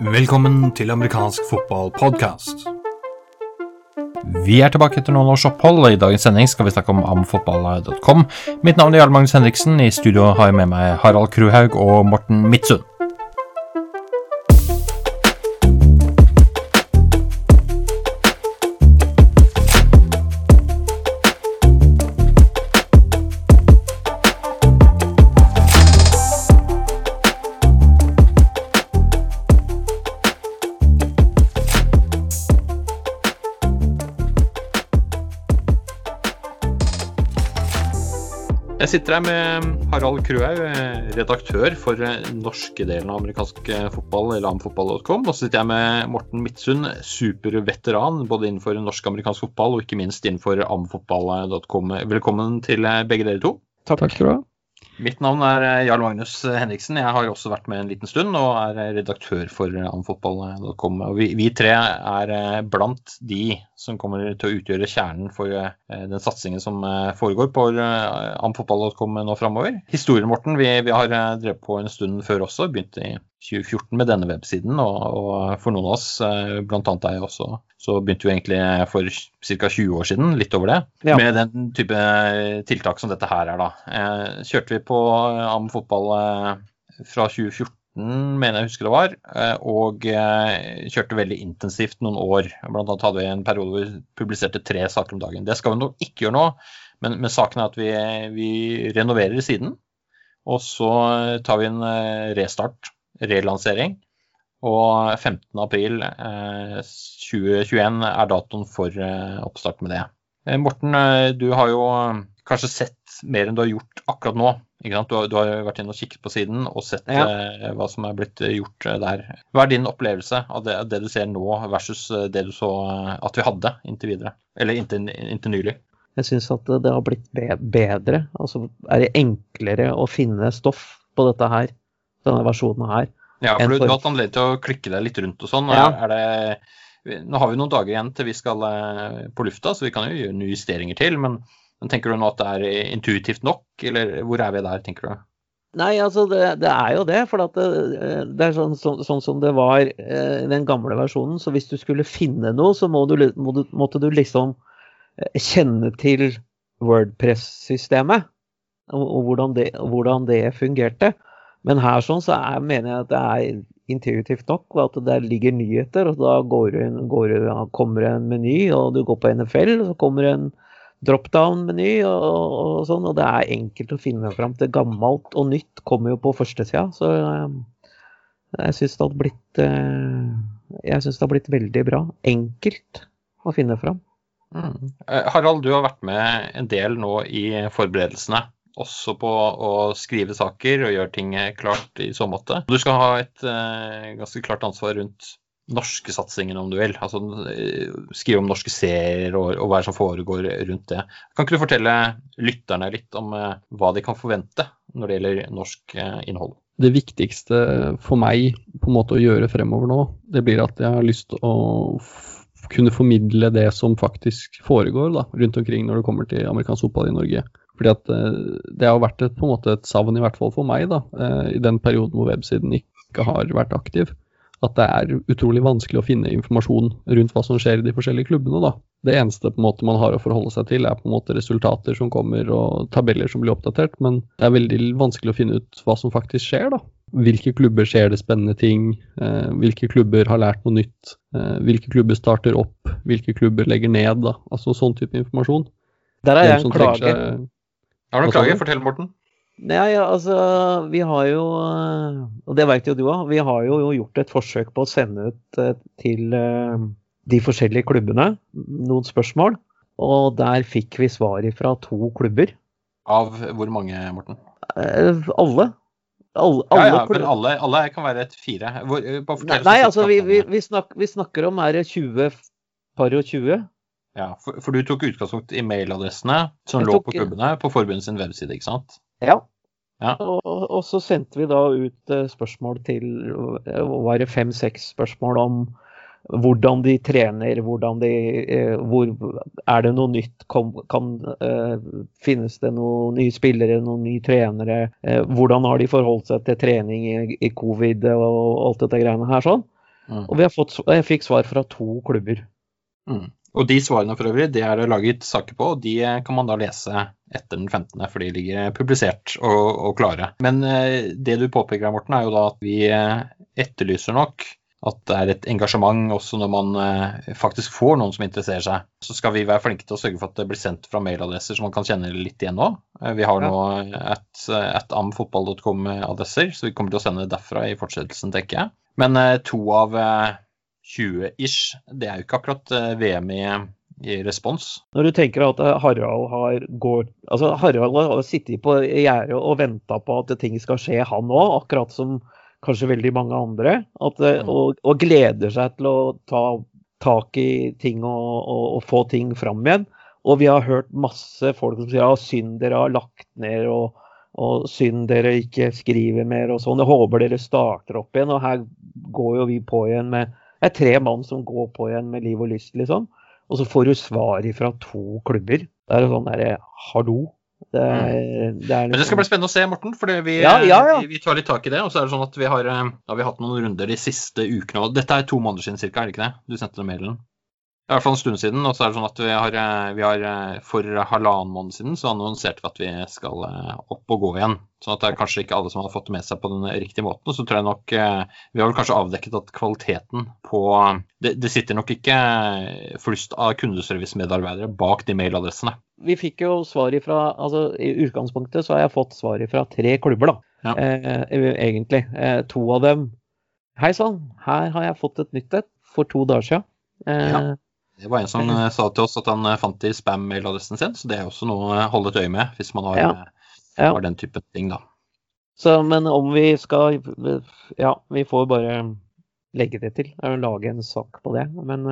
Velkommen til amerikansk fotballpodkast. Vi er tilbake etter noen års opphold, og i dagens sending skal vi snakke om amfotball.com. Mitt navn er Jarl Magnus Henriksen. I studio har jeg med meg Harald Kruhaug og Morten Midtsund. Sitter her med Harald Krøhaug, redaktør for norske delen av amerikansk fotball, eller amfotball.com. Og så sitter jeg med Morten Midtsund, superveteran både innenfor norsk-amerikansk fotball og ikke minst innenfor amfotball.com. Velkommen til begge dere to. Takk. Takk skal du ha. Mitt navn er Jarl Magnus Henriksen. Jeg har også vært med en liten stund og er redaktør for amfotball.com. Vi, vi tre er blant de som kommer til å utgjøre kjernen for den satsingen som foregår på amfotball.com nå framover. Historien, Morten, vi, vi, har drevet på en stund før også. Begynte i 2014 med denne websiden, og, og for noen av oss, bl.a. deg også, så begynte vi egentlig for ca. 20 år siden, litt over det, ja. med den type tiltak som dette her er, da. Eh, kjørte vi på Am fotball fra 2014 mener jeg husker det var, og kjørte veldig intensivt noen år. Blant annet hadde vi en periode hvor vi publiserte tre saker om dagen. Det skal vi nok ikke gjøre nå, men, men saken er at vi, vi renoverer siden. Og så tar vi en restart, relansering. Og 15. april eh, 2021 er datoen for eh, oppstart med det. Eh, Morten, du har jo kanskje sett mer enn du har gjort akkurat nå. Du har, du, har, vært inne og kikket på siden og sett ja. eh, hva som er blitt gjort der. Hva er din opplevelse av det, det, du ser nå versus det du så at vi hadde inntil videre? Eller inntil, inntil nylig? Jeg syns at det har blitt bedre. Altså er det enklere å finne stoff på dette her, denne versjonen her. Ja, for du, du har hatt anledning til å klikke deg litt rundt og sånn. Ja. Det, nå har vi noen dager igjen til vi skal på lufta, så vi kan jo gjøre nye justeringer til. Men, men tenker du nå at det er intuitivt nok, eller hvor er vi der, tenker du? Nei, altså det, det er jo det. For det, det, er sånn, så, sånn, som det var i den gamle versjonen. Så hvis du skulle finne noe, så må du, må du, måtte du liksom kjenne til Wordpress-systemet. Og, og hvordan, hvordan det fungerte. Men her sånn så er, mener jeg at det er intuitivt nok, at det ligger nyheter. og Da går, går, kommer det en meny, og du går på NFL, og så kommer det en drop-down-meny og, og, sånn. Og det er enkelt å finne fram til. Gammelt og nytt kommer jo på førstesida. Så um, jeg syns det har blitt syns det har blitt veldig bra. Enkelt å finne fram. Mm. Eh, Harald, du har vært med en del nå i forberedelsene også på å skrive saker og gjøre ting klart i så måte. Du skal ha et eh, ganske klart ansvar rundt norske satsingen, om du vil. Altså eh, skrive om norske serier og, og hva som foregår rundt det. Kan ikke du fortelle lytterne litt om eh, hva de kan forvente når det gjelder norsk eh, innhold? Det viktigste for meg på en måte å gjøre fremover nå, det blir at jeg har lyst til å kunne formidle det som faktisk foregår da, rundt omkring når det kommer til amerikansk fotball i Norge. Fordi at eh, Det har vært et, på en måte et savn, i hvert fall for meg, da, eh, i den perioden hvor websiden ikke har vært aktiv. At det er utrolig vanskelig å finne informasjon rundt hva som skjer i de forskjellige klubbene. da. Det eneste på en måte man har å forholde seg til, er på en måte resultater som kommer og tabeller som blir oppdatert. Men det er veldig vanskelig å finne ut hva som faktisk skjer. da. Hvilke klubber skjer det spennende ting? Eh, hvilke klubber har lært noe nytt? Eh, hvilke klubber starter opp? Hvilke klubber legger ned? da. Altså sånn type informasjon. Der er jeg en klage. Har du en klage? Fortell, Morten. Nei, altså, vi har jo, og det vet jo du òg, vi har jo gjort et forsøk på å sende ut eh, til de forskjellige klubbene noen spørsmål. Og der fikk vi svar fra to klubber. Av hvor mange, Morten? Alle. Alle, alle, ja, ja, men alle, alle, kan være et fire. Hvor, nei, nei altså vi, vi, vi, snakker, vi, snakker om er det 20 par og 20. Ja, for, for, du tok utgangspunkt i mailadressene som lå på klubbene på forbundets webside, ikke sant? Ja. ja. Og, og, så sendte vi da ut uh, spørsmål til uh, Var det fem-seks spørsmål om hvordan de trener, hvordan de eh, hvor, Er det noe nytt? Kan, kan, eh, finnes det noen nye spillere, noen nye trenere? Eh, hvordan har de forholdt seg til trening i, i covid og alt dette greiene her sånn? Mm. Og fått, jeg fikk svar fra to klubber. Mm. Og de svarene for øvrig, det er det laget saker på, og de kan man da lese etter den 15., for de ligger publisert og, og klare. Men det du påpeker, Morten, er jo da at vi etterlyser nok at det er et engasjement også når man eh, faktisk får noen som interesserer seg. Så skal vi være flinke til å sørge for at det blir sendt fra mailadresser som man kan kjenne litt igjen nå. Eh, vi har nå et, et amfotball.com-adresser, så vi kommer til å sende derfra i fortsettelsen, tenker jeg. Men eh, to av 20-ish, det er jo ikke akkurat VM i, i respons. Når du tenker at Harald har går, altså Harald har sittet på gjerdet og venta på at ting skal skje, han òg, akkurat som kanskje veldig mange andre. At, eh, mm. og, og, gleder seg til å ta tak i ting og, og, og, få ting fram igjen. Og vi har hørt masse folk som sier at synd dere har lagt ned, og synd dere ikke skriver mer og sånn. Jeg håper dere starter opp igjen. Og her går jo vi på igjen med Det er tre mann som går på igjen med liv og lyst, liksom. Og så får du svar fra to klubber. Det er sånn derre Hallo, det er, mm. det er liksom... Men det skal bli spennende å se, Morten. For vi, ja, ja, ja. vi, vi, tar litt tak i det. Og så er det sånn at vi har, eh, ja, vi har hatt noen runder de siste ukene. og Dette er to måneder siden cirka, er det ikke det? Du sendte den mailen? I hvert fall en stund siden. Og så er det sånn at vi har, eh, vi har eh, for halvannen måned siden så annonserte vi at vi skal eh, opp og gå igjen. Sånn at det er kanskje ikke alle som har fått det med seg på den riktige måten. Så tror jeg nok Vi har vel kanskje avdekket at kvaliteten på Det, det sitter nok ikke flust av kundeservice-medarbeidere bak de mailadressene. Vi fikk jo svar ifra altså I utgangspunktet så har jeg fått svar ifra tre klubber, da. Ja. Eh, egentlig. Eh, to av dem Hei sann, her har jeg fått et nytt et for to dager siden. Eh, ja. Det var en som uh, sa til oss at han uh, fant det i spam-mailadressen sin, så det er også noe å holde et øye med hvis man har, ja. Ja. har den type ting, da. Så, men om vi skal Ja, vi får bare legge det til. Lage en sak på det. Men,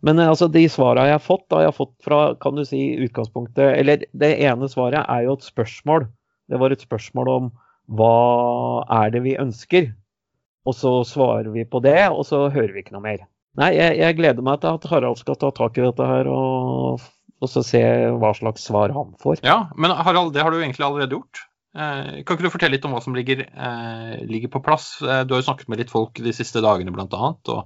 men altså, de svarene jeg har fått, da, jeg har fått fra kan du si, utgangspunktet Eller det ene svaret er jo et spørsmål. Det var et spørsmål om hva er det vi ønsker? Og så svarer vi på det, og så hører vi ikke noe mer. Nei, jeg, jeg, gleder meg til at Harald skal ta tak i dette her og, og så se hva slags svar han får. Ja, men Harald, det har du egentlig allerede gjort. Eh, kan ikke du fortelle litt om hva som ligger, eh, ligger på plass? Eh, du har jo snakket med litt folk de siste dagene bl.a. og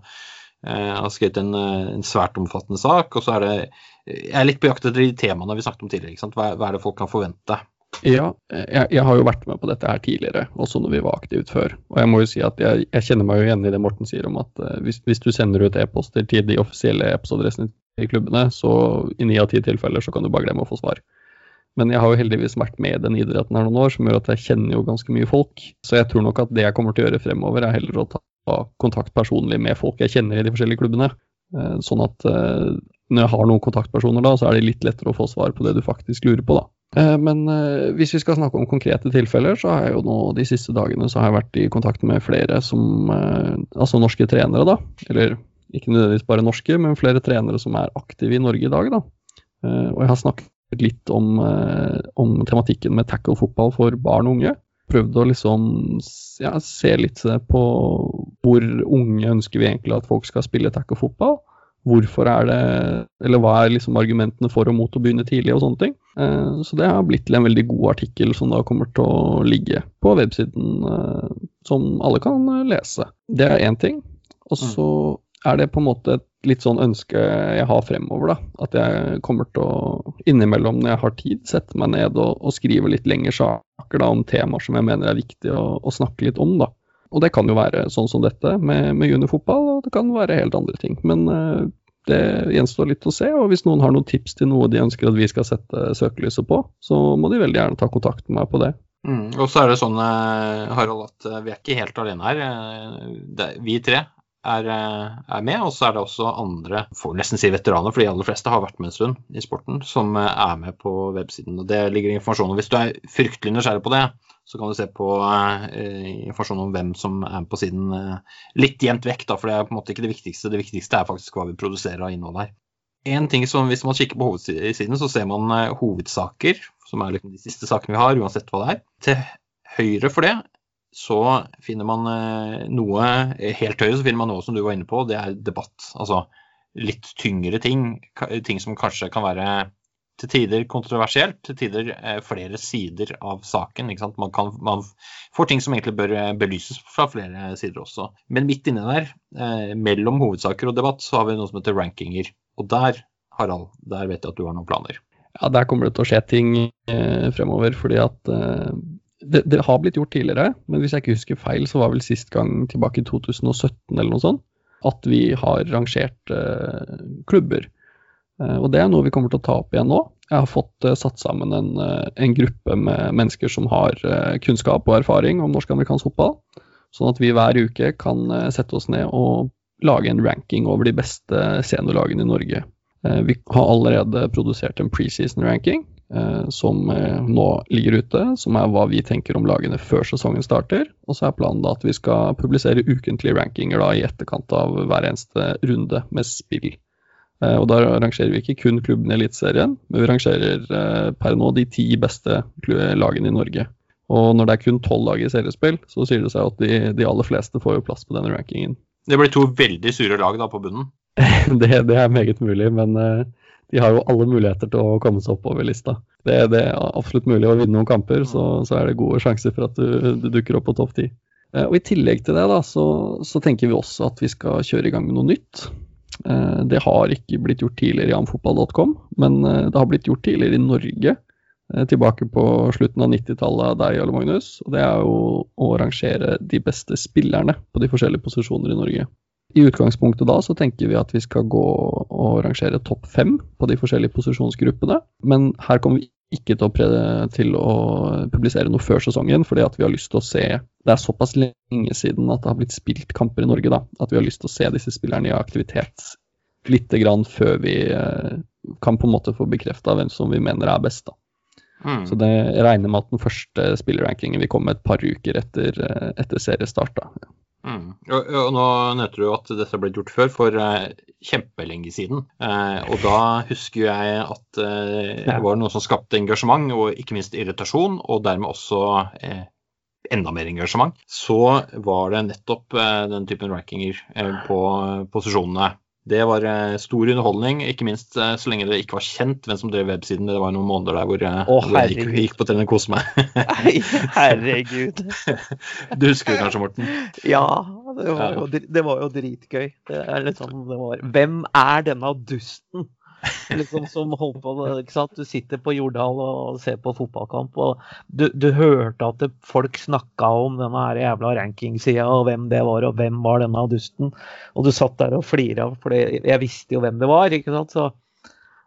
eh, har skrevet en, en, svært omfattende sak. og så er det, Jeg er litt på jakt etter de temaene vi snakket om tidligere. Hva, hva, er det folk kan forvente? Ja, jeg, jeg, har jo vært med på dette her tidligere, også når vi var aktivt før. Og jeg må jo si at jeg, jeg kjenner meg jo igjen i det Morten sier om at uh, hvis, hvis, du sender ut e-poster til de offisielle e-postadressene i klubbene, så i ni av ti tilfeller så kan du bare glemme å få svar. Men jeg har jo heldigvis vært med i den idretten her noen år, som gjør at jeg kjenner jo ganske mye folk. Så jeg tror nok at det jeg kommer til å gjøre fremover, er heller å ta kontakt personlig med folk jeg kjenner i de forskjellige klubbene. Uh, sånn at uh, når jeg har noen kontaktpersoner da, så er det litt lettere å få svar på det du faktisk lurer på, da. Eh, men eh, hvis vi skal snakke om konkrete tilfeller, så har jeg jo nå de siste dagene så har jeg vært i kontakt med flere som eh, Altså norske trenere, da. Eller ikke nødvendigvis bare norske, men flere trenere som er aktive i Norge i dag, da. Og jeg har snakket litt om, om tematikken med tackle fotball for barn og unge. Prøvd å liksom ja, se litt på hvor unge ønsker vi egentlig at folk skal spille tackle fotball hvorfor er det Eller hva er liksom argumentene for og mot å begynne tidlig, og sånne ting. Eh, så det har blitt til en veldig god artikkel som da kommer til å ligge på websiden, eh, som alle kan eh, lese. Det er én ting. Og så er det på en måte et litt sånn ønske jeg har fremover, da. At jeg kommer til å innimellom når jeg har tid, sette meg ned og, og skrive litt lengre saker da, om temaer som jeg mener er viktig å, å snakke litt om, da. Og det kan jo være sånn som dette med, med juniorfotball, og det kan være helt andre ting. Men uh, det gjenstår litt å se. Og hvis noen har noen tips til noe de ønsker at vi skal sette søkelyset på, så må de veldig gjerne ta kontakt med meg på det. Mm. Og så er det sånn, eh, Harald, at eh, vi er ikke helt alene her. Vi tre er, er, med, og så er det også andre, får nesten si veteraner, for de aller fleste har vært med en stund i sporten, som er med på websiden. og Det ligger informasjon om. Hvis du er fryktelig nysgjerrig på det, så kan du se på eh, informasjon om hvem som er på siden eh, litt jevnt vekk, da, for det er på en måte ikke det viktigste. Det viktigste er faktisk hva vi produserer av innhold her. En ting som Hvis man kikker på hovedsiden, så ser man eh, hovedsaker, som er liksom de siste sakene vi har, uansett hva det er. Til høyre for det så finner man noe helt høyere, så finner man noe som du var inne på, det er debatt. Altså litt tyngre ting. Ting som kanskje kan være til tider kontroversielt, til tider eh, flere sider av saken. Man, kan, man, får ting som egentlig bør eh, belyses fra flere sider også. Men midt inne der, eh, mellom hovedsaker og debatt, så har vi noe som heter rankinger. Og der, Harald, der vet jeg at du har noen planer. Ja, der kommer det til å skje ting eh, fremover. fordi at eh, det, det, har blitt gjort tidligere, men hvis jeg ikke husker feil, så var vel sist gang tilbake i 2017 eller noe sånt, at vi har rangert eh, klubber. Eh, og Det er noe vi kommer til å ta opp igjen nå. Jeg har fått eh, satt sammen en, uh, en, gruppe med mennesker som har uh, kunnskap og erfaring om norsk-amerikansk fotball. Sånn at vi hver uke kan sette oss ned og lage en ranking over de beste seniorlagene i Norge. vi har allerede produsert en preseason-ranking som nå ligger ute, som er hva vi tenker om lagene før sesongen starter. Og så er planen da at vi skal publisere ukentlige rankinger da, i etterkant av hver eneste runde med spill. Eh, og da rangerer vi ikke kun klubben i Eliteserien, men vi rangerer eh, per nå de ti beste lagene i Norge. Og når det er kun tolv lag i seriespill, så sier det seg at de, de, aller fleste får jo plass på denne rankingen. Det blir to veldig sure lag da på bunnen? det, det, er meget mulig, men de har jo alle muligheter til å komme seg oppover lista. Det, det, er absolutt mulig å vinne noen kamper, så, så er det gode sjanser for at du, du dukker opp på topp ti. Uh, og I tillegg til det da, så, så tenker vi også at vi skal kjøre i gang med noe nytt. Eh, det har ikke blitt gjort tidligere i amfotball.com, men eh, det har blitt gjort tidligere i Norge. Eh, tilbake på slutten av 90-tallet av deg, Jarle Magnus. Og det er jo å rangere de beste spillerne på de forskjellige posisjoner i Norge. I utgangspunktet da så tenker vi at vi skal gå og rangere topp fem på de forskjellige posisjonsgruppene. Men her kommer vi ikke til å, til å, publisere noe før sesongen, fordi at vi har lyst til å se Det er såpass lenge siden at det har blitt spilt kamper i Norge, da, at vi har lyst til å se disse spillerne i aktivitet litt grann før vi eh, kan på en måte få bekrefta hvem som vi mener er best. da. Mm. Så det regner med at den første spillerrankingen vil komme et par uker etter, eh, etter seriestart. da. Mm. Og, og, Nå nevnte du at dette ble gjort før, for uh, kjempelenge siden. Uh, og da husker jeg at uh, det var noe som skapte engasjement, og ikke minst irritasjon, og dermed også enda mer engasjement. Så var det nettopp den typen rankinger på posisjonene det var eh, stor underholdning, ikke minst eh, så lenge det ikke var kjent hvem som drev websiden. Det var noen måneder der hvor, eh, Å, hvor jeg gikk, gikk, på trening og koste meg. Nei, herregud. du husker det kanskje, Morten? Ja, det var jo, det var jo dritgøy. Det er litt sånn det var. Hvem er denne dusten? Liksom, som holdt på ikke sant? Du sitter på Jordal og ser på fotballkamp, og du, du hørte at folk snakka om denne her jævla rankingsida, og hvem det var, og hvem var denne dusten. Og du satt der og flira, for jeg visste jo hvem det var. ikke sant? Så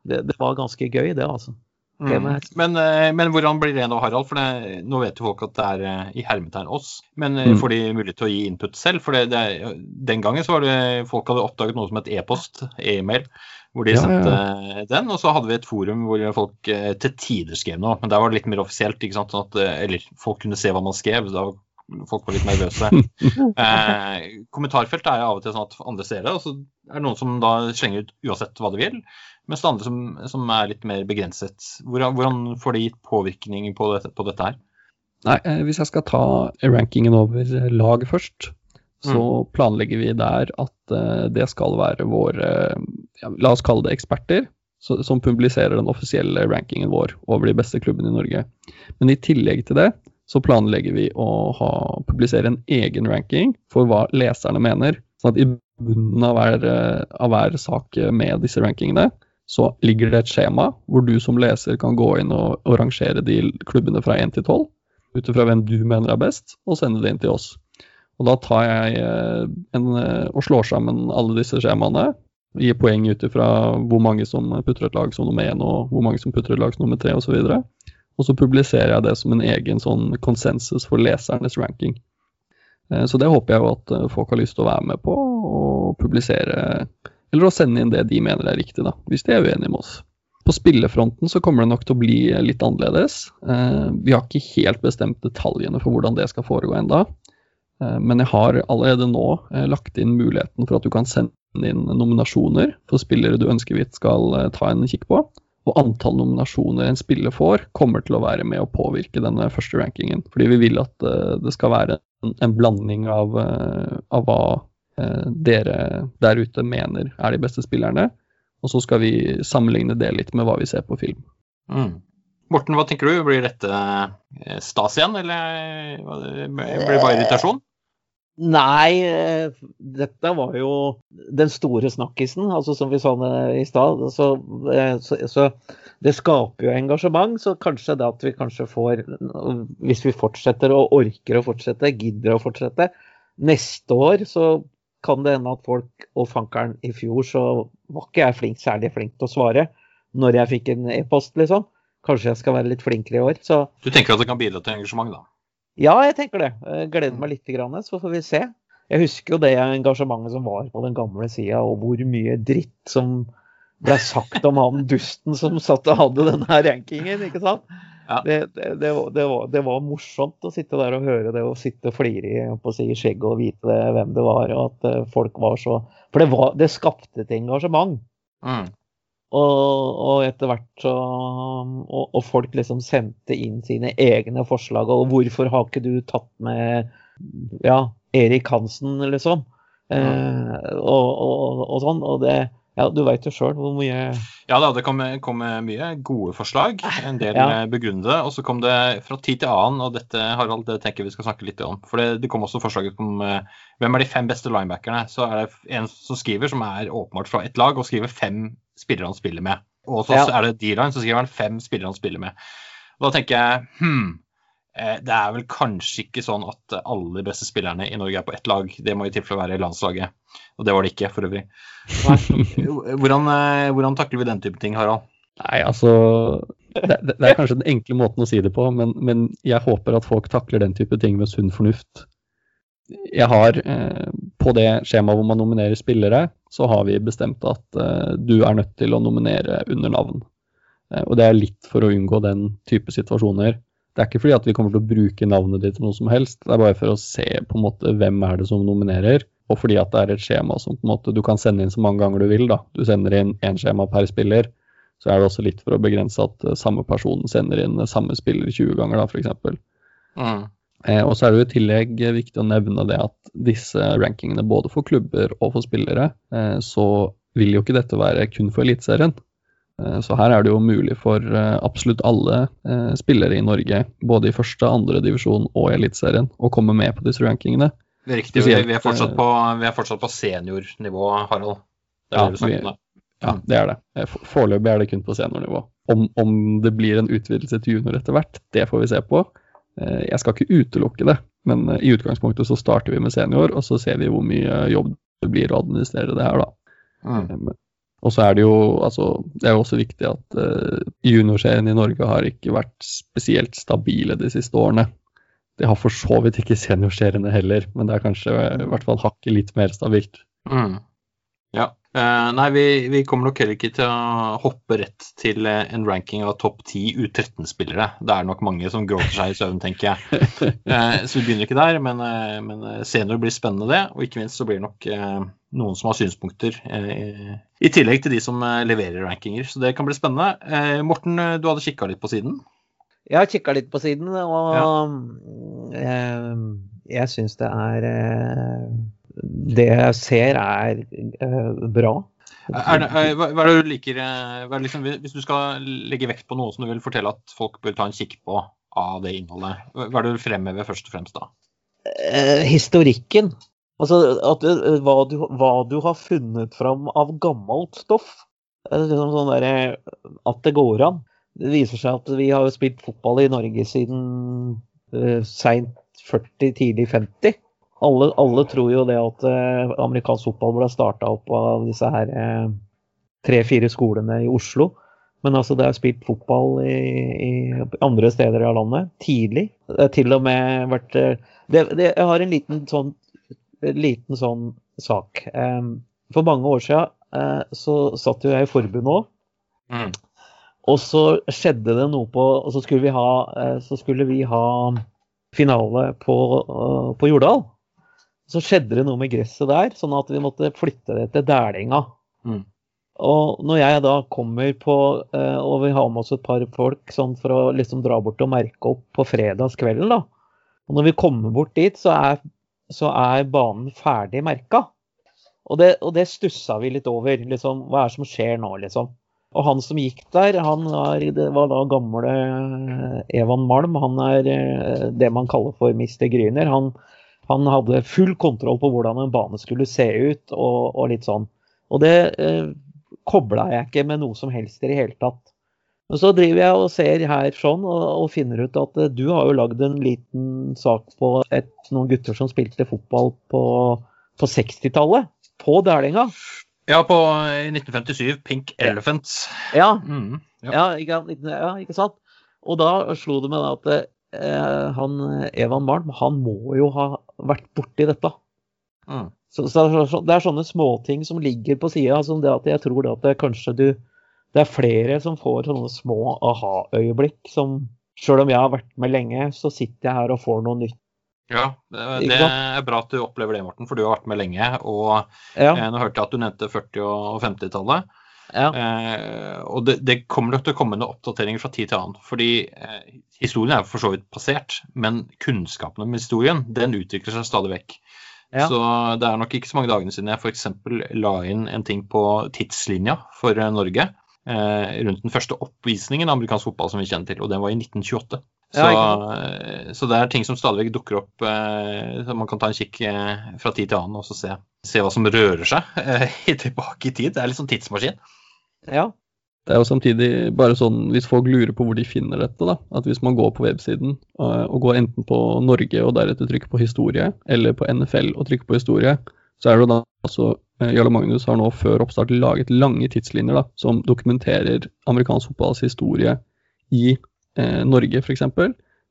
det, det var ganske gøy, det, altså. Mm. Men, eh, men, hvordan blir det nå, Harald? For det, Nå vet jo folk at det er eh, i hermetegn oss. Men eh, mm. får de mulighet til å gi input selv? For det, det, den gangen så var det folk hadde oppdaget noe som het e-post, e-mail hvor de ja, sendte ja. den. Og så hadde vi et forum hvor folk til tider skrev noe, men der var det litt mer offisielt. ikke sant? Sånn at, eller folk kunne se hva man skrev. da Folk var litt nervøse. eh, kommentarfelt er jo av og til sånn at andre ser det, og så er det noen som da slenger ut uansett hva de vil. Mens det andre som, som er litt mer begrenset. Hvordan, hvordan får de gitt påvirkning på dette, på dette her? Nei, eh, Hvis jeg skal ta rankingen over lag først, så mm. planlegger vi der at eh, det skal være våre ja, La oss kalle det eksperter, som publiserer den offisielle rankingen vår over de beste klubbene i Norge. Men i tillegg til det så planlegger vi å ha, publisere en egen ranking for hva leserne mener. Sånn at i bunnen av hver, eh, av hver sak med disse rankingene, så ligger det et skjema hvor du som leser kan gå inn og, og rangere de klubbene fra 1 til 12, ut ifra hvem du mener er best, og sende det inn til oss. Og da tar jeg eh, en, eh, og slår sammen alle disse skjemaene. Gir poeng ut ifra hvor mange som putter et lag som nummer én, og hvor mange som putter et lag som nummer tre osv. Og, så og så publiserer jeg det som en egen sånn konsensus for lesernes ranking. Eh, så det håper jeg jo at folk har lyst til å være med på, og publisere Eller å sende inn det de mener er riktig, da, hvis de er uenige med oss. På spillefronten så kommer det nok til å bli litt annerledes. Vi har ikke helt bestemt detaljene for hvordan det skal foregå enda. Eh, men jeg har allerede nå eh, lagt inn muligheten for at du kan sende inn nominasjoner for spillere du ønsker vi skal eh, ta en kikk på. Og antall nominasjoner en spiller får, kommer til å være med å påvirke denne første rankingen. Fordi vi vil at uh, det skal være en, en blanding av, uh, av hva uh, dere der ute mener er de beste spillerne. Og så skal vi sammenligne det litt med hva vi ser på film. Mm. Morten, hva tenker du? Blir dette stas igjen, eller blir det bare irritasjon? Nei, dette var jo den store snakkisen, altså som vi sa i stad. Så, så, så, det skaper jo engasjement. Så kanskje det at vi kanskje får, hvis vi fortsetter og orker å fortsette, gidder å fortsette, neste år så kan det hende at folk Og fankeren, i fjor så var ikke jeg flink, særlig flink til å svare når jeg fikk en e-post, liksom. Kanskje jeg skal være litt flinkere i år. Så Du tenker at det kan bidra til engasjement, da? Ja, jeg tenker det. Gleder meg litt, så får vi se. Jeg husker jo det engasjementet som var på den gamle sida, og hvor mye dritt som ble sagt om han dusten som satt og hadde denne rankingen, ikke sant? Ja. Det, det, det, var, var, det, var, morsomt å sitte der og høre det og sitte og flire i, si, skjegget og vite hvem det var, og at eh, folk var så For det, var, det skapte et engasjement. Mm. Og, og, etter hvert så og, og, folk liksom sendte inn sine egne forslag. Og hvorfor har ikke du tatt med ja, Erik Hansen, liksom? Eh, og, og, sånn. Og det Ja, du veit jo sjøl hvor mye Ja da, det kom, kom, mye gode forslag. En del ja. begrunnede. Og så kom det fra tid til annen, og dette Harald, det tenker vi skal snakke litt om. For det, det kom også forslag om uh, hvem er de fem beste linebackerne. Så er det en som skriver, som er åpenbart fra ett lag, og skriver fem spillere han spiller med. Og så ja. er det D-line, så skriver han fem spillere han spiller med. Og da tenker jeg hm, det er vel kanskje ikke sånn at alle de beste spillerne i Norge er på ett lag. Det må i tilfelle være i landslaget. Og det var det ikke, for øvrig. Hvordan, eh, hvordan takler vi den type ting, Harald? Nei, altså det, det, er kanskje den enkle måten å si det på, men, men, jeg håper at folk takler den type ting med sunn fornuft. Jeg har eh, på det skjemaet hvor man nominerer spillere, så har vi bestemt at uh, du er nødt til å nominere under navn. Uh, og det er litt for å unngå den type situasjoner. Det er ikke fordi at vi kommer til å bruke navnet ditt til noe som helst, det er bare for å se på en måte hvem er det som nominerer. Og fordi at det er et skjema som på en måte du kan sende inn så mange ganger du vil. da. Du sender inn én skjema per spiller. Så er det også litt for å begrense at uh, samme person sender inn samme spiller 20 ganger, da, f.eks. Mm. Eh, og så er det jo i tillegg viktig å nevne det at disse rankingene både for klubber og for spillere, eh, så vil jo ikke dette være kun for Eliteserien. Eh, så her er det jo mulig for eh, absolutt alle eh, spillere i Norge, både i første, andre divisjon og i Eliteserien, å komme med på disse rankingene. Det er riktig. vi er fortsatt på, er fortsatt på seniornivå, Harald. Det ja, vi, ja, det er det. Eh, foreløpig er det kun på seniornivå. Om, om det blir en utvidelse til junior etter hvert, det får vi se på. Eh, jeg skal ikke utelukke det, men eh, i utgangspunktet så starter vi med senior, og så ser vi hvor mye jobb det blir å administrere det her, da. Mm. Og så er det jo altså, det er jo også viktig at uh, juniorserien i Norge har ikke vært spesielt stabile de siste årene. Det har for så vidt ikke seniorseriene heller, men det er kanskje i hvert fall hakket litt mer stabilt. Mm. Ja. Uh, nei, vi, vi, kommer nok heller ikke til å hoppe rett til uh, en ranking av topp 10 U13-spillere. Det er nok mange som gråter seg i søvn, tenker jeg. Uh, så vi begynner ikke der, men, men, senior blir spennende, det. Og ikke minst så blir det nok noen som har synspunkter, i tillegg til de som leverer rankinger. Så det kan bli spennende. Morten, du hadde kikka litt på siden? Jeg har kikka litt på siden, og ja. jeg syns det er det jeg ser, er uh, bra. Er det, er, hva, er det du liker det liksom, Hvis du skal legge vekt på noe som du vil fortelle at folk bør ta en kikk på av det innholdet, hva er det du fremhever først og fremst da? Uh, historikken. Altså at, hva, du, hva, du, har funnet fram av gammelt stoff. Liksom sånn der, at det går an. Det viser seg at vi har spilt fotball i Norge siden uh, seint 40, tidlig 50 alle, alle, tror jo det at eh, amerikansk fotball ble starta opp av disse her eh, tre-fire skolene i Oslo. Men altså, det er spilt fotball i, i, andre steder av landet tidlig. Det har til og med vært eh, det, det, Jeg har en liten sånn, liten sånn sak. For mange år siden så satt jo jeg i forbundet òg. Mm. Og så skjedde det noe på Og så skulle vi ha, så skulle vi ha finale på, på Jordal. Så skjedde det noe med gresset der, sånn at vi måtte flytte det til Dælinga. Mm. Og når jeg da kommer på, eh, og vi har med oss et par folk sånn for å liksom dra bort og merke opp på fredagskvelden, da. Og når vi kommer bort dit, så er, så er banen ferdig merka. Og det, og det stussa vi litt over. Liksom, hva er det som skjer nå, liksom? Og han som gikk der, han var, det var da gamle Evan Malm. Han er eh, det man kaller for Mr. Gryner. Han, han hadde full kontroll på hvordan en bane skulle se ut, og, og litt sånn. Og det eh, kobla jeg ikke med noe som helst i det hele tatt. Men så driver jeg og ser her sånn, og, og finner ut at eh, du har jo lagd en liten sak på et, noen gutter som spilte fotball på, på 60-tallet på Dælinga. Ja, på 1957. Pink Elephants. Ja, Mm, ja. ja, ikke, ja, ikke sant? Og da slo det meg at eh, han Evan Malm, han må jo ha vært borti dette. Mm. Så, så det er sånne småting som ligger på sida, som det at jeg tror det at det kanskje du Det er flere som får sånne små aha-øyeblikk som Sjøl om jeg har vært med lenge, så sitter jeg her og får noe nytt. Ja, det, er bra at du opplever det, Morten, for du har vært med lenge. Og Ja, eh, nå hørte jeg at du nevnte 40- og 50-tallet. Ja, Eh, og det, det kommer nok til å komme noen oppdateringer fra tid til annen. Fordi eh, historien er for så vidt passert, men kunnskapen om historien den utvikler seg stadig vekk. Ja. Så det er nok ikke så mange dagene siden jeg f.eks. la inn en ting på tidslinja for eh, Norge. Eh, rundt den første oppvisningen av amerikansk fotball som vi kjenner til, og den var i 1928. Så, Ja, eh, så det er ting som stadig vekk dukker opp, eh, så man kan ta en kikk eh, fra tid til annen og så se, se hva som rører seg eh, tilbake i tid. Det er litt sånn tidsmaskin. Ja. Det er jo samtidig bare sånn, hvis folk lurer på hvor de finner dette, da, at hvis man går på websiden og, og går enten på Norge og deretter trykker på historie, eller på NFL og trykker på historie, så er det da altså eh, Jarle Magnus har nå før oppstart laget lange tidslinjer da, som dokumenterer amerikansk fotballs historie i eh, Norge, f.eks.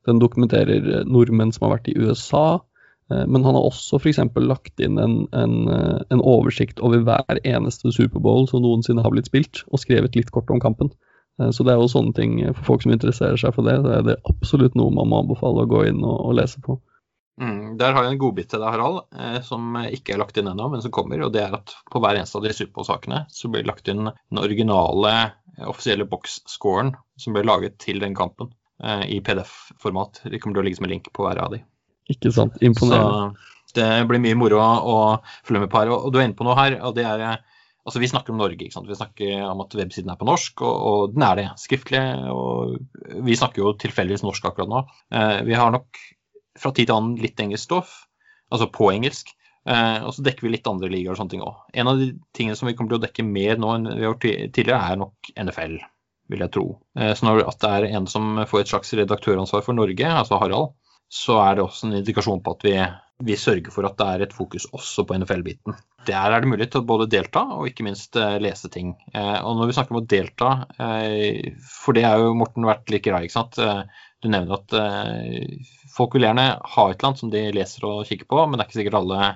Den dokumenterer eh, nordmenn som har vært i USA, Eh, Men han har også f.eks. lagt inn en, en, eh, en oversikt over hver eneste Superbowl som noensinne har blitt spilt, og skrevet litt kort om kampen. Eh, Så det er jo sånne ting eh, for folk som interesserer seg for det. Så er det absolutt noe man må anbefale å gå inn og, og lese på. Mm, der har jeg en godbit til deg, Harald, eh, som ikke er lagt inn ennå, men som kommer. og det er at På hver eneste av de Superbowl-sakene så blir det lagt inn den originale eh, offisielle box-scoren som ble laget til den kampen eh, i PDF-format. Det kommer til å ligge som en link på hver av de. Ikke sant? Imponerende. Så det blir mye moro å følge med på her. Og du er inne på noe her, og det er Altså, Vi snakker om Norge, ikke sant? vi snakker om at websiden er på norsk, og, og den er det. Skriftlig. og Vi snakker jo tilfeldigvis norsk akkurat nå. Eh, vi har nok fra tid til annen litt engelsk stoff, altså på engelsk. Eh, og så dekker vi litt andre ligaer og sånne ting òg. En av de tingene som vi kommer til å dekke mer nå enn vi har gjort tidligere, er nok NFL, vil jeg tro. Eh, så når at det er en som får et slags redaktøransvar for Norge, altså Harald, så er det også en indikasjon på at vi, vi sørger for at det er et fokus også på NFL-biten. Der er det mulig til å både delta og ikke minst eh, lese ting. Eh, og når vi snakker om å delta, eh, for det er jo Morten vært like grei, ikke sant. Du nevner at folk vil gjerne ha et eller annet som de leser og kikker på, men det er ikke sikkert alle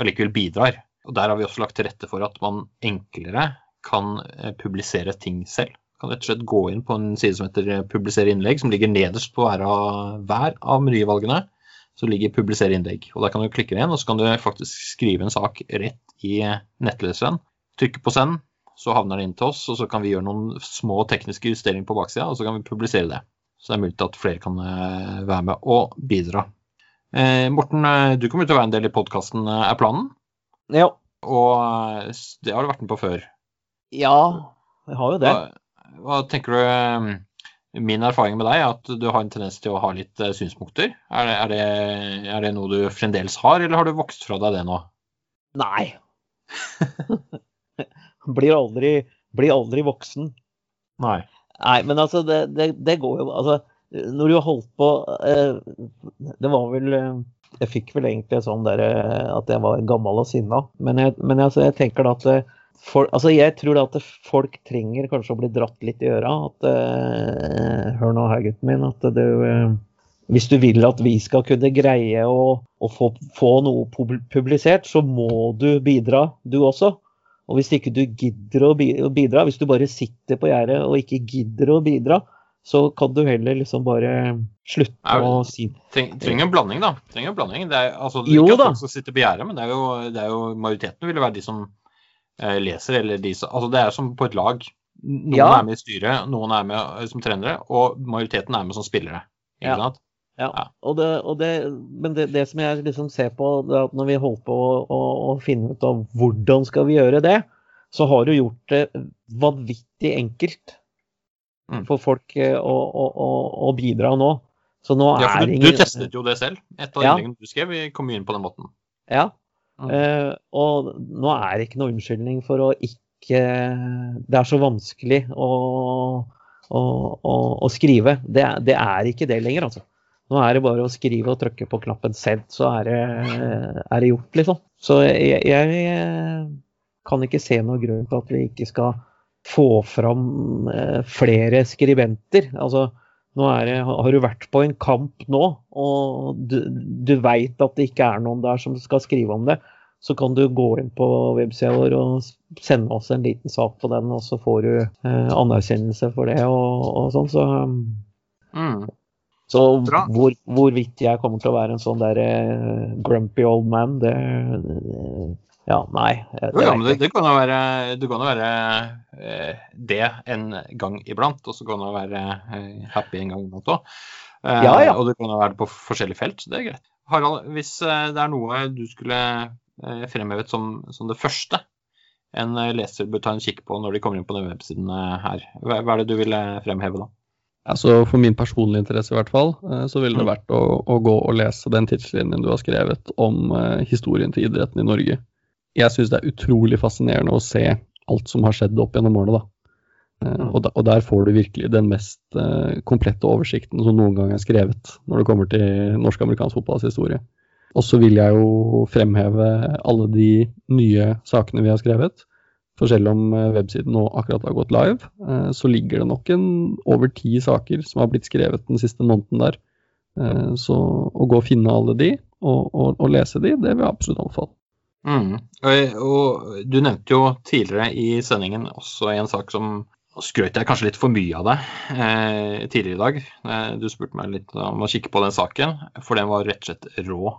allikevel bidrar. Og der har vi også lagt til rette for at man enklere kan publisere ting selv. Kan rett og slett gå inn på en side som heter eh, 'publisere innlegg', som ligger nederst på hver av, hver av menyvalgene. Så ligger 'publisere innlegg'. og Der kan du klikke inn, og så kan du faktisk skrive en sak rett i nettleseren. Trykke på 'send', så havner den inn til oss, og så kan vi gjøre noen små tekniske justeringer på baksida, og så kan vi publisere det. Så det er mulig til at flere kan eh, være med og bidra. Eh, Morten, eh, du kommer til å være en del i podkasten, er planen? Ja, Og eh, det har du vært med på før. ja jeg har jo det. Hva, hva tenker du eh, Min erfaring med deg er at du har en tendens til å ha litt eh, synspunkter. Er det, er, det, er det noe du fremdeles har, eller har du vokst fra deg det nå? Nei. blir, aldri, blir aldri voksen. Nei. Nei, men altså, det, det, det går jo Altså, når du har holdt på eh, Det var vel eh, Jeg fikk vel egentlig sånn der at jeg var gammel og sinna, men, jeg, men altså, jeg tenker da at eh, for, altså jeg tror da at folk trenger kanskje å bli dratt litt i øra. At uh, Hør nå her, gutten min. At du uh, Hvis du vil at vi skal kunne greie å, å få, få noe publisert, så må du bidra, du også. Og hvis ikke du gidder å bidra, hvis du bare sitter på gjerdet og ikke gidder å bidra, så kan du heller liksom bare slutte Er å si Treng, trenger en blanding, da. Trenger en blanding. Det er, altså, Jo ikke at da. folk skal sitte på gjerdet, men det er, jo, det er jo majoriteten vil være de som eh, leser, eller de som Altså det er som på et lag. Noen Ja. er med i styret, noen er med eh, som trenere, og majoriteten er med som spillere. Ikke Ja. sant? Ja, Ja. og det, og det, men det, det som jeg liksom ser på, det er at når vi holder på å, å, å finne ut av hvordan skal vi gjøre det, så har du gjort det vanvittig enkelt Mm. for folk eh, å, å, å, bidra nå. Så nå Ja, for er du, ingen du testet jo det selv. Et av Ja. innleggene du skrev, vi kom inn på den måten. Ja. Eh, og nå er det ikke noe unnskyldning for å ikke Det er så vanskelig å, å, å, å skrive. Det, det er ikke det lenger, altså. Nå er det bare å skrive og trykke på knappen 'send', så er det, er det gjort, liksom. Så jeg, jeg kan ikke se noen grunn til at vi ikke skal få fram eh, flere skribenter. Altså, det, har du vært på en kamp nå, og du, du veit at det ikke er noen der som skal skrive om det, så kan du gå inn på websida vår og sende oss en liten sak på den, og så får du eh, anerkjennelse for det og, og sånn. Så, Mm. så hvor, hvorvidt jeg kommer til å være en sånn der eh, grumpy old man, det, det Ja, nei. Jeg, Jo, ja, men det, det kan jo være, det kan jo være eh, det en gang iblant, og så kan det være eh, happy en gang iblant òg. Eh, Ja, ja. Og det kan jo være på forskjellige felt, så det er greit. Harald, hvis eh, det er noe du skulle eh, fremhevet som, som det første en eh, leser bør ta en kikk på når de kommer inn på denne websiden eh, her, hva, hva er det du vil eh, fremheve da? Altså For min personlige interesse i hvert fall, eh, så ville det Mm. vært å, å gå og lese den tidslinjen du har skrevet om eh, historien til idretten i Norge. Jeg syns det er utrolig fascinerende å se alt som har skjedd opp gjennom årene. da. Eh, og, da, og der får du virkelig den mest eh, komplette oversikten som noen gang er skrevet når det kommer til norsk-amerikansk fotballs historie. Og så vil jeg jo fremheve alle de nye sakene vi har skrevet. For selv om eh, websiden nå akkurat har gått live, så ligger det nok en over ti saker som har blitt skrevet den siste måneden der. Så å gå og finne alle de, og, og, og lese de, det vil jeg absolutt anbefale. Mm. Og, og du nevnte jo tidligere i sendingen også en sak som skrøt jeg kanskje litt for mye av deg eh, tidligere i dag. Eh, du spurte meg litt om å kikke på den saken, for den var rett og slett rå.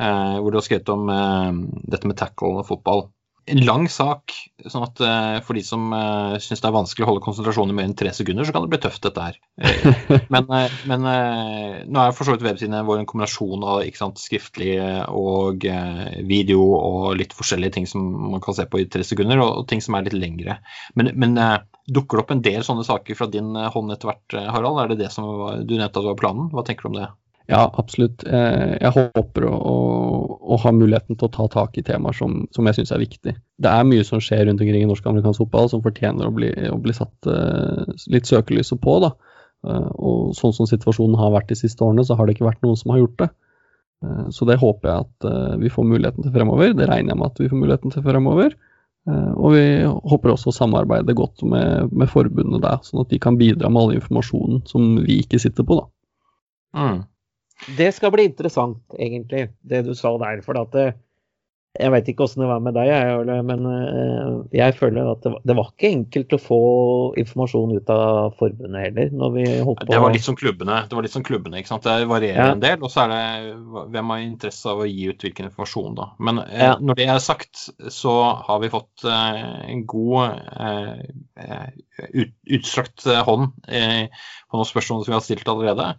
Eh, hvor du har skrevet om eh, dette med tackle og fotball. En lang sak, sånn at eh, for de som uh, syns det er vanskelig å holde konsentrasjonen i mer enn tre sekunder, så kan det bli tøft, dette her. Eh, men eh, men eh, nå er for så vidt websidene vår en kombinasjon av sant, skriftlig og eh, video og litt forskjellige ting som man kan se på i tre sekunder, og, ting som er litt lengre. Men, men eh, dukker det opp en del sånne saker fra din eh, hånd etter hvert, eh, Harald? Er det det som var, du nevnte at var planen? Hva tenker du om det? Ja, absolutt. Eh, Jeg håper å, å, å ha muligheten til å ta tak i temaer som, som jeg syns er viktig. Det er mye som skjer rundt omkring i norsk og amerikansk fotball som fortjener å bli, å bli satt eh, litt søkelyset på. da. Eh, og sånn som situasjonen har vært de siste årene, så har det ikke vært noen som har gjort det. Så det håper jeg at vi får muligheten til fremover. Det regner jeg med at vi får muligheten til fremover. Og vi håper også å samarbeide godt med, med forbundet der, sånn at de kan bidra med all informasjonen som vi ikke sitter på. da. Mm. Det skal bli interessant, egentlig, det du sa der. For at det, jeg veit ikke åssen det var med deg, jeg, men eh, jeg føler at det, var- ikke enkelt å få informasjon ut av forbundet heller. når vi holdt på. Det var litt som klubbene. Det var litt som klubbene, ikke sant? Det varierer Ja. en del, og så er det hvem har interesse av å gi ut hvilken informasjon, da. Men eh, Ja. når det er sagt, så har vi fått eh, en god eh, eh, ut, utstrakt eh, hånd eh, på noen spørsmål som vi har stilt allerede.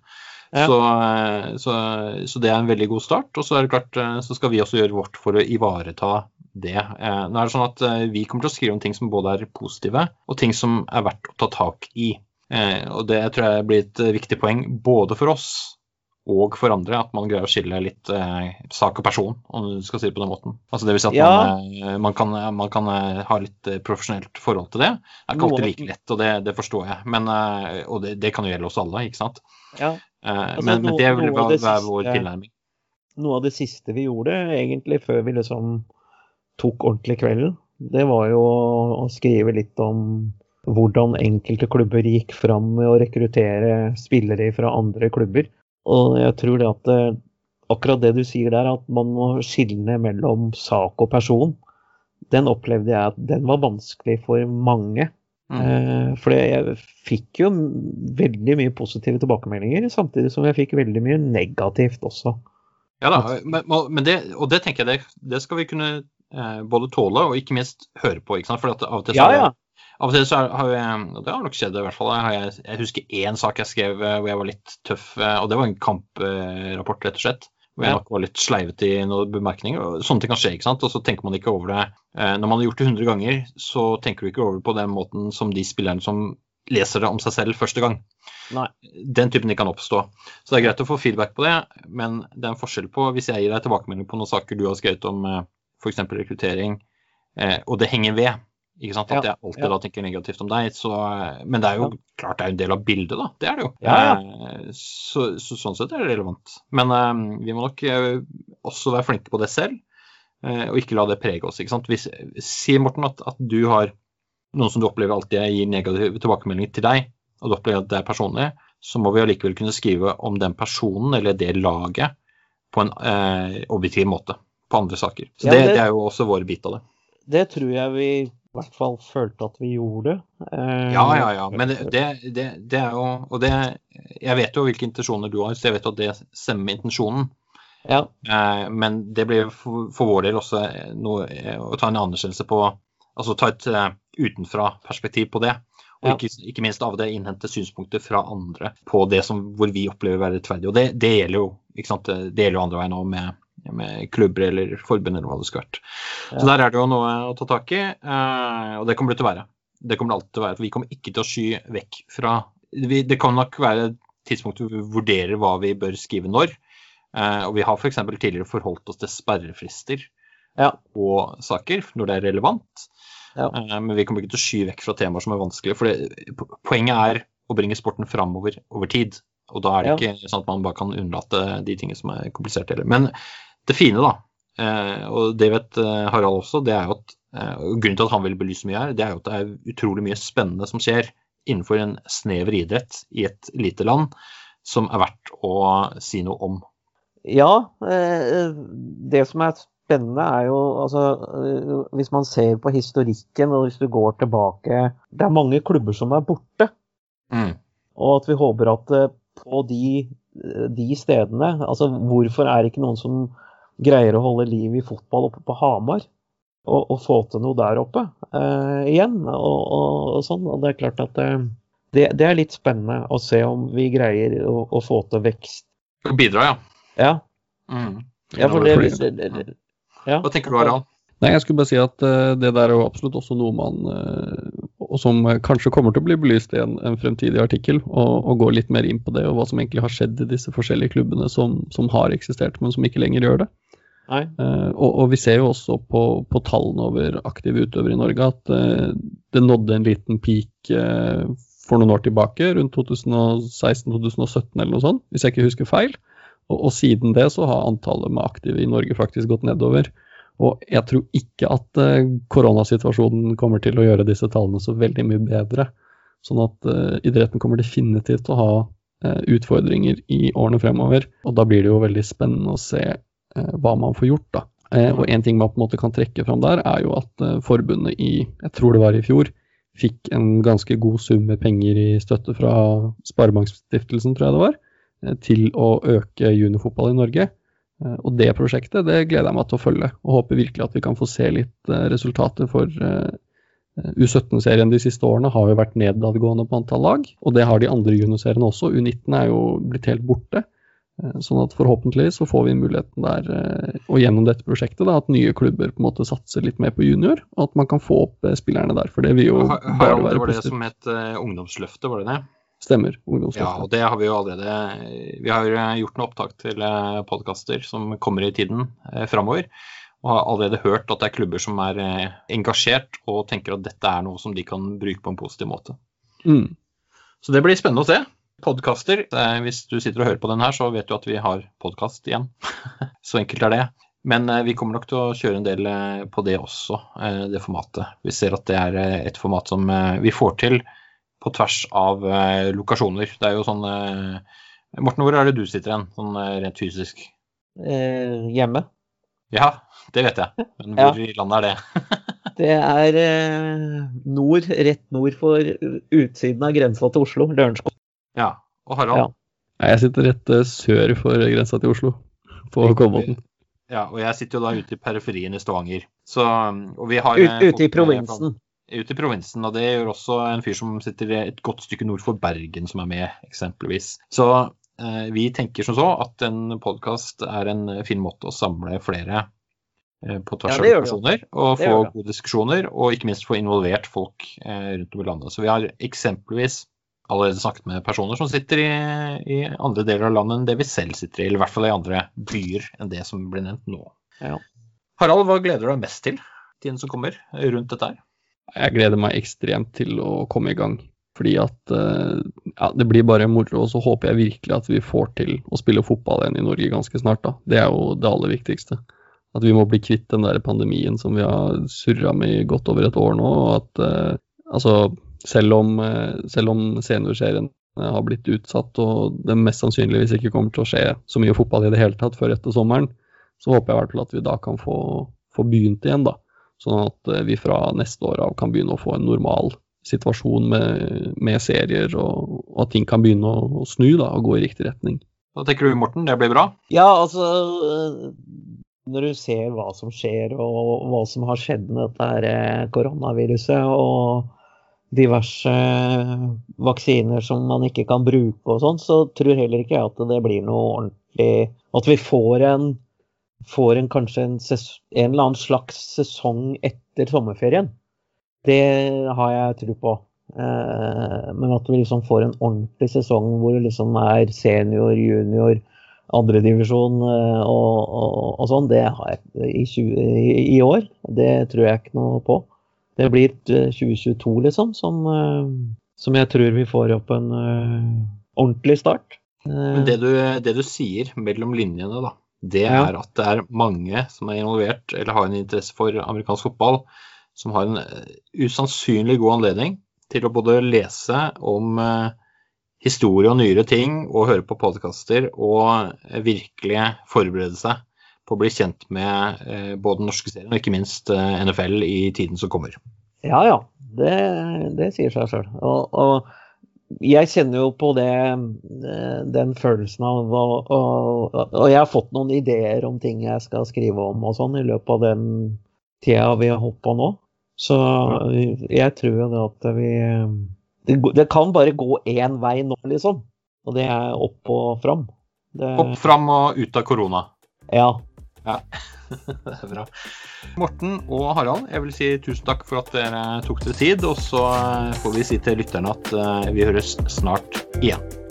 Ja. Så, eh, så, så det er en veldig god start. Og så er det klart, eh, så skal vi også gjøre vårt for å ivareta det. Eh, Nå er det sånn at Vi kommer til å skrive om ting som både er positive og ting som er verdt å ta tak i. Og Det tror jeg blir et viktig poeng både for oss og for andre, at man greier å skille litt eh, sak og person, om du skal si det på den måten. Altså det vil si at Ja. man, man, kan, man kan ha litt profesjonelt forhold til det. Det er ikke alltid like lett, og det, det forstår jeg. Men, og det, det kan jo gjelde oss alle, ikke sant. Ja, Altså, men, men det vil bare det være, siste, vår tilnærming. noe av det siste vi gjorde, egentlig før vi liksom tok ordentlig kvelden, det var jo å skrive litt om hvordan enkelte klubber gikk fram med å rekruttere spillere fra andre klubber. Og jeg tror det at eh, akkurat det du sier der, at man må skille mellom sak og person, den opplevde jeg at den var vanskelig for mange. Mm. Eh, For jeg fikk jo veldig mye positive tilbakemeldinger, samtidig som jeg fikk veldig mye negativt også. Ja da, men, men det, og det tenker jeg det, det skal vi kunne eh, både tåle og ikke minst høre på. ikke sant? For av og til så Ja, ja. Av og til så har jeg, og det har nok skjedd i hvert fall, har jeg, jeg husker én sak jeg skrev eh, hvor jeg var litt tøff, og det var en kamprapport, rett og slett. Jeg nok var litt sleivete i noen bemerkninger. Sånne ting kan skje, ikke sant. Og så tenker man ikke over det. Eh, Når man har gjort det 100 ganger, så tenker du ikke over det på den måten som de spillerne som leser det om seg selv første gang. Nei. Den typen ting kan oppstå. Så det er greit å få feedback på det, men det er en forskjell på hvis jeg gir deg tilbakemelding på noen saker du har skrevet om f.eks. rekruttering, eh, og det henger ved. Ikke sant? At jeg alltid da tenker negativt om deg. Så, men det er jo klart det er en del av bildet, da. Det er det jo. Eh, Så, så sånn sett er det relevant. Men eh, vi må nok eh, også være flinke på det selv, og ikke la det prege oss. ikke sant? Hvis, si, Morten, at, at du har noen som du opplever alltid gir negative tilbakemeldinger til deg, og du opplever at det er personlig, så må vi allikevel kunne skrive om den personen eller det laget på en eh, objektiv måte på andre saker. Så Ja, det, det- det er jo også vår bit av det. Det tror jeg vi i hvert fall følte at vi gjorde. Eh, Ja, ja, ja. Men det, det, det, det er jo Og det Jeg vet jo hvilke intensjoner du har, så jeg vet jo at det stemmer med intensjonen. Ja, Eh, men det blir for, for vår del også noe eh, å ta en anerkjennelse på Altså ta et uh, utenfra-perspektiv på det. Og Ja. ikke, ikke minst av det innhente synspunkter fra andre på det som, hvor vi opplever å være rettferdig. Og det, det gjelder jo ikke sant? Det gjelder jo andre veien òg med, med klubber eller forbund eller hva det skulle vært. Så der er det jo noe å ta tak i, eh, og det kommer det til å være. Det kommer det alltid til å være. For vi kommer ikke til å sky vekk fra vi, Det kan nok være tidspunkt hvor vi vurderer hva vi bør skrive når. Eh, og vi har f.eks. tidligere forholdt oss til sperrefrister Ja. og saker når det er relevant. Ja. Eh, men vi kommer ikke til å sky vekk fra temaer som er vanskelige. For det, poenget er å bringe sporten framover over tid. Og da er det Ja. ikke sånn at man bare kan unnlate de tingene som er kompliserte. Men det fine, da, eh, og det vet eh, Harald også, det er jo at eh, Grunnen til at han vil belyse mye her, det er jo at det er utrolig mye spennende som skjer innenfor en snever idrett i et lite land, som er verdt å si noe om. Ja, eh, det som er spennende er jo altså Hvis man ser på historikken og hvis du går tilbake Det er mange klubber som er borte. Mm. Og at vi håper at på de, de stedene Altså hvorfor er det ikke noen som greier å holde liv i fotball oppe på Hamar? Og, og få til noe der oppe eh, igjen. Og, og, og sånn. Og det er klart at eh, det, det er litt spennende å se om vi greier å, å få til vekst. og Bidra, ja. Ja, Mm. ja for det, det, det, det ja. Hva tenker du, Harald? Nei, jeg skulle bare si at uh, det der er jo absolutt også noe man eh, Og som eh, kanskje kommer til å bli belyst i en, en fremtidig artikkel, og, og gå litt mer inn på det, og hva som egentlig har skjedd i disse forskjellige klubbene som, som har eksistert, men som ikke lenger gjør det. Nei. Eh, og, og vi ser jo også på, på tallene over aktive utøvere i Norge at uh, det nådde en liten peak uh, for noen år tilbake, rundt 2016-2017 eller noe sånt, hvis jeg ikke husker feil. Og, og siden det så har antallet med aktive i Norge faktisk gått nedover. Og jeg tror ikke at eh, koronasituasjonen kommer til å gjøre disse tallene så veldig mye bedre. Sånn at eh, idretten kommer definitivt til å ha eh, utfordringer i årene fremover. Og da blir det jo veldig spennende å se hva man får gjort, da. Og en ting man på en måte kan trekke fram der, er jo at forbundet i, jeg tror det var i fjor, fikk en ganske god sum med penger i støtte fra Sparebankstiftelsen, tror jeg det var, til å øke juniorfotball i Norge. Eh, Og det prosjektet det gleder jeg meg til å følge, og håper virkelig at vi kan få se litt eh, resultater. For eh, U17-serien de siste årene har jo vært nedadgående på antall lag, og det har de andre juniorseriene også. U19 er jo blitt helt borte. Sånn at forhåpentligvis så får vi muligheten der, og gjennom dette prosjektet, da, at nye klubber på en måte satser litt mer på junior, og at man kan få opp spillerne der. For det vil jo være positivt. Det var det som het Ungdomsløftet, var det det? Stemmer. Ja, og det har vi jo allerede Vi har gjort noen opptak til podkaster som kommer i tiden eh, framover. Og har allerede hørt at det er klubber som er eh, engasjert og tenker at dette er noe som de kan bruke på en positiv måte. Mm. Så det blir spennende å se. Podkaster. eh, Hvis du sitter og hører på den her, så vet du at vi har podkast igjen. så enkelt er det. Men eh, vi kommer nok til å kjøre en del eh, på det også, eh, det formatet. Vi ser at det er eh, et format som eh, vi får til på tvers av eh, lokasjoner. Det er jo sånn eh, Morten, hvor er det du sitter hen, sånn eh, rent fysisk? Eh, hjemme. Ja, det vet jeg. Men Ja. hvor i landet er det? Det er eh, nord, rett nord for utsiden av grensa til Oslo, Lørenskog. Ja. Og Harald? Ja. Jeg sitter rett sør for grensa til Oslo, på Kolbotn. Ja, og jeg sitter jo da ute i periferien i Stavanger. Så, og vi har Ut, ute i provinsen. med- Ute i provinsen, og det gjør også en fyr som sitter et godt stykke nord for Bergen, som er med, eksempelvis. Så eh, vi tenker som så at en podkast er en fin måte å samle flere eh, på tvers av ja, personer, og få gode diskusjoner, og ikke minst få involvert folk eh, rundt om i landet. Så vi har eksempelvis allerede snakket med personer som sitter i, i andre deler av landet enn det vi selv sitter i, eller i hvert fall i andre byer enn det som blir nevnt nå. Ja. Harald, hva gleder du deg mest til tiden som kommer rundt dette her? Jeg gleder meg ekstremt til å komme i gang. Fordi at eh, ja, det blir bare moro, og så håper jeg virkelig at vi får til å spille fotball igjen i Norge ganske snart. da. Det er jo det aller viktigste. At vi må bli kvitt den der pandemien som vi har surra med i godt over et år nå. og at eh, altså, selv om, eh, selv om seniorserien eh, har blitt utsatt, og det mest sannsynligvis ikke kommer til å skje så mye fotball i det hele tatt før etter sommeren, så håper jeg i hvert fall at vi da kan få, få begynt igjen. da. Sånn at eh, vi fra neste år av kan begynne å få en normal situasjon med, med serier, og, og at ting kan begynne å, å snu da, og gå i riktig retning. Hva tenker du, Morten? Det blir bra? Ja, altså øh, Når du ser hva som skjer, og hva som har skjedd med dette her eh, koronaviruset, og diverse vaksiner som man ikke kan bruke og sånn, så tror heller ikke jeg at det blir noe ordentlig At vi får en, får en kanskje en, en eller annen slags sesong etter sommerferien. Det har jeg tro på. Eh, men at vi liksom får en ordentlig sesong hvor det liksom er senior, junior, andredivisjon eh, og, og, og sånn, det har jeg i, 20, i, i år. Det tror jeg ikke noe på. Det blir eh, 2022, liksom, som, eh, som jeg tror vi får opp en eh, ordentlig start. Eh, Men det du, det du sier mellom linjene, da, det Ja. er at det er mange som er involvert eller har en interesse for amerikansk fotball, som har en eh, usannsynlig god anledning til å både lese om eh, historie og nyere ting og høre på podkaster og eh, virkelig forberede seg på å bli kjent med både den norske serien og ikke minst NFL i tiden som kommer. Ja, ja. Det, det sier seg sjøl. Og, og jeg kjenner jo på det, eh, den følelsen av å og, og jeg har fått noen ideer om ting jeg skal skrive om og sånn i løpet av den tida vi har holdt på nå. Så jeg tror jo det at vi det, det kan bare gå én vei nå, liksom. Og det er opp og fram. Det, Opp, fram og ut av korona. ja. Det er bra. Morten og Harald, jeg vil si tusen takk for at dere tok dere tid. Og så får vi si til lytterne at eh, vi høres snart igjen.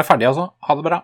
Er det ferdig, altså. Ha det bra.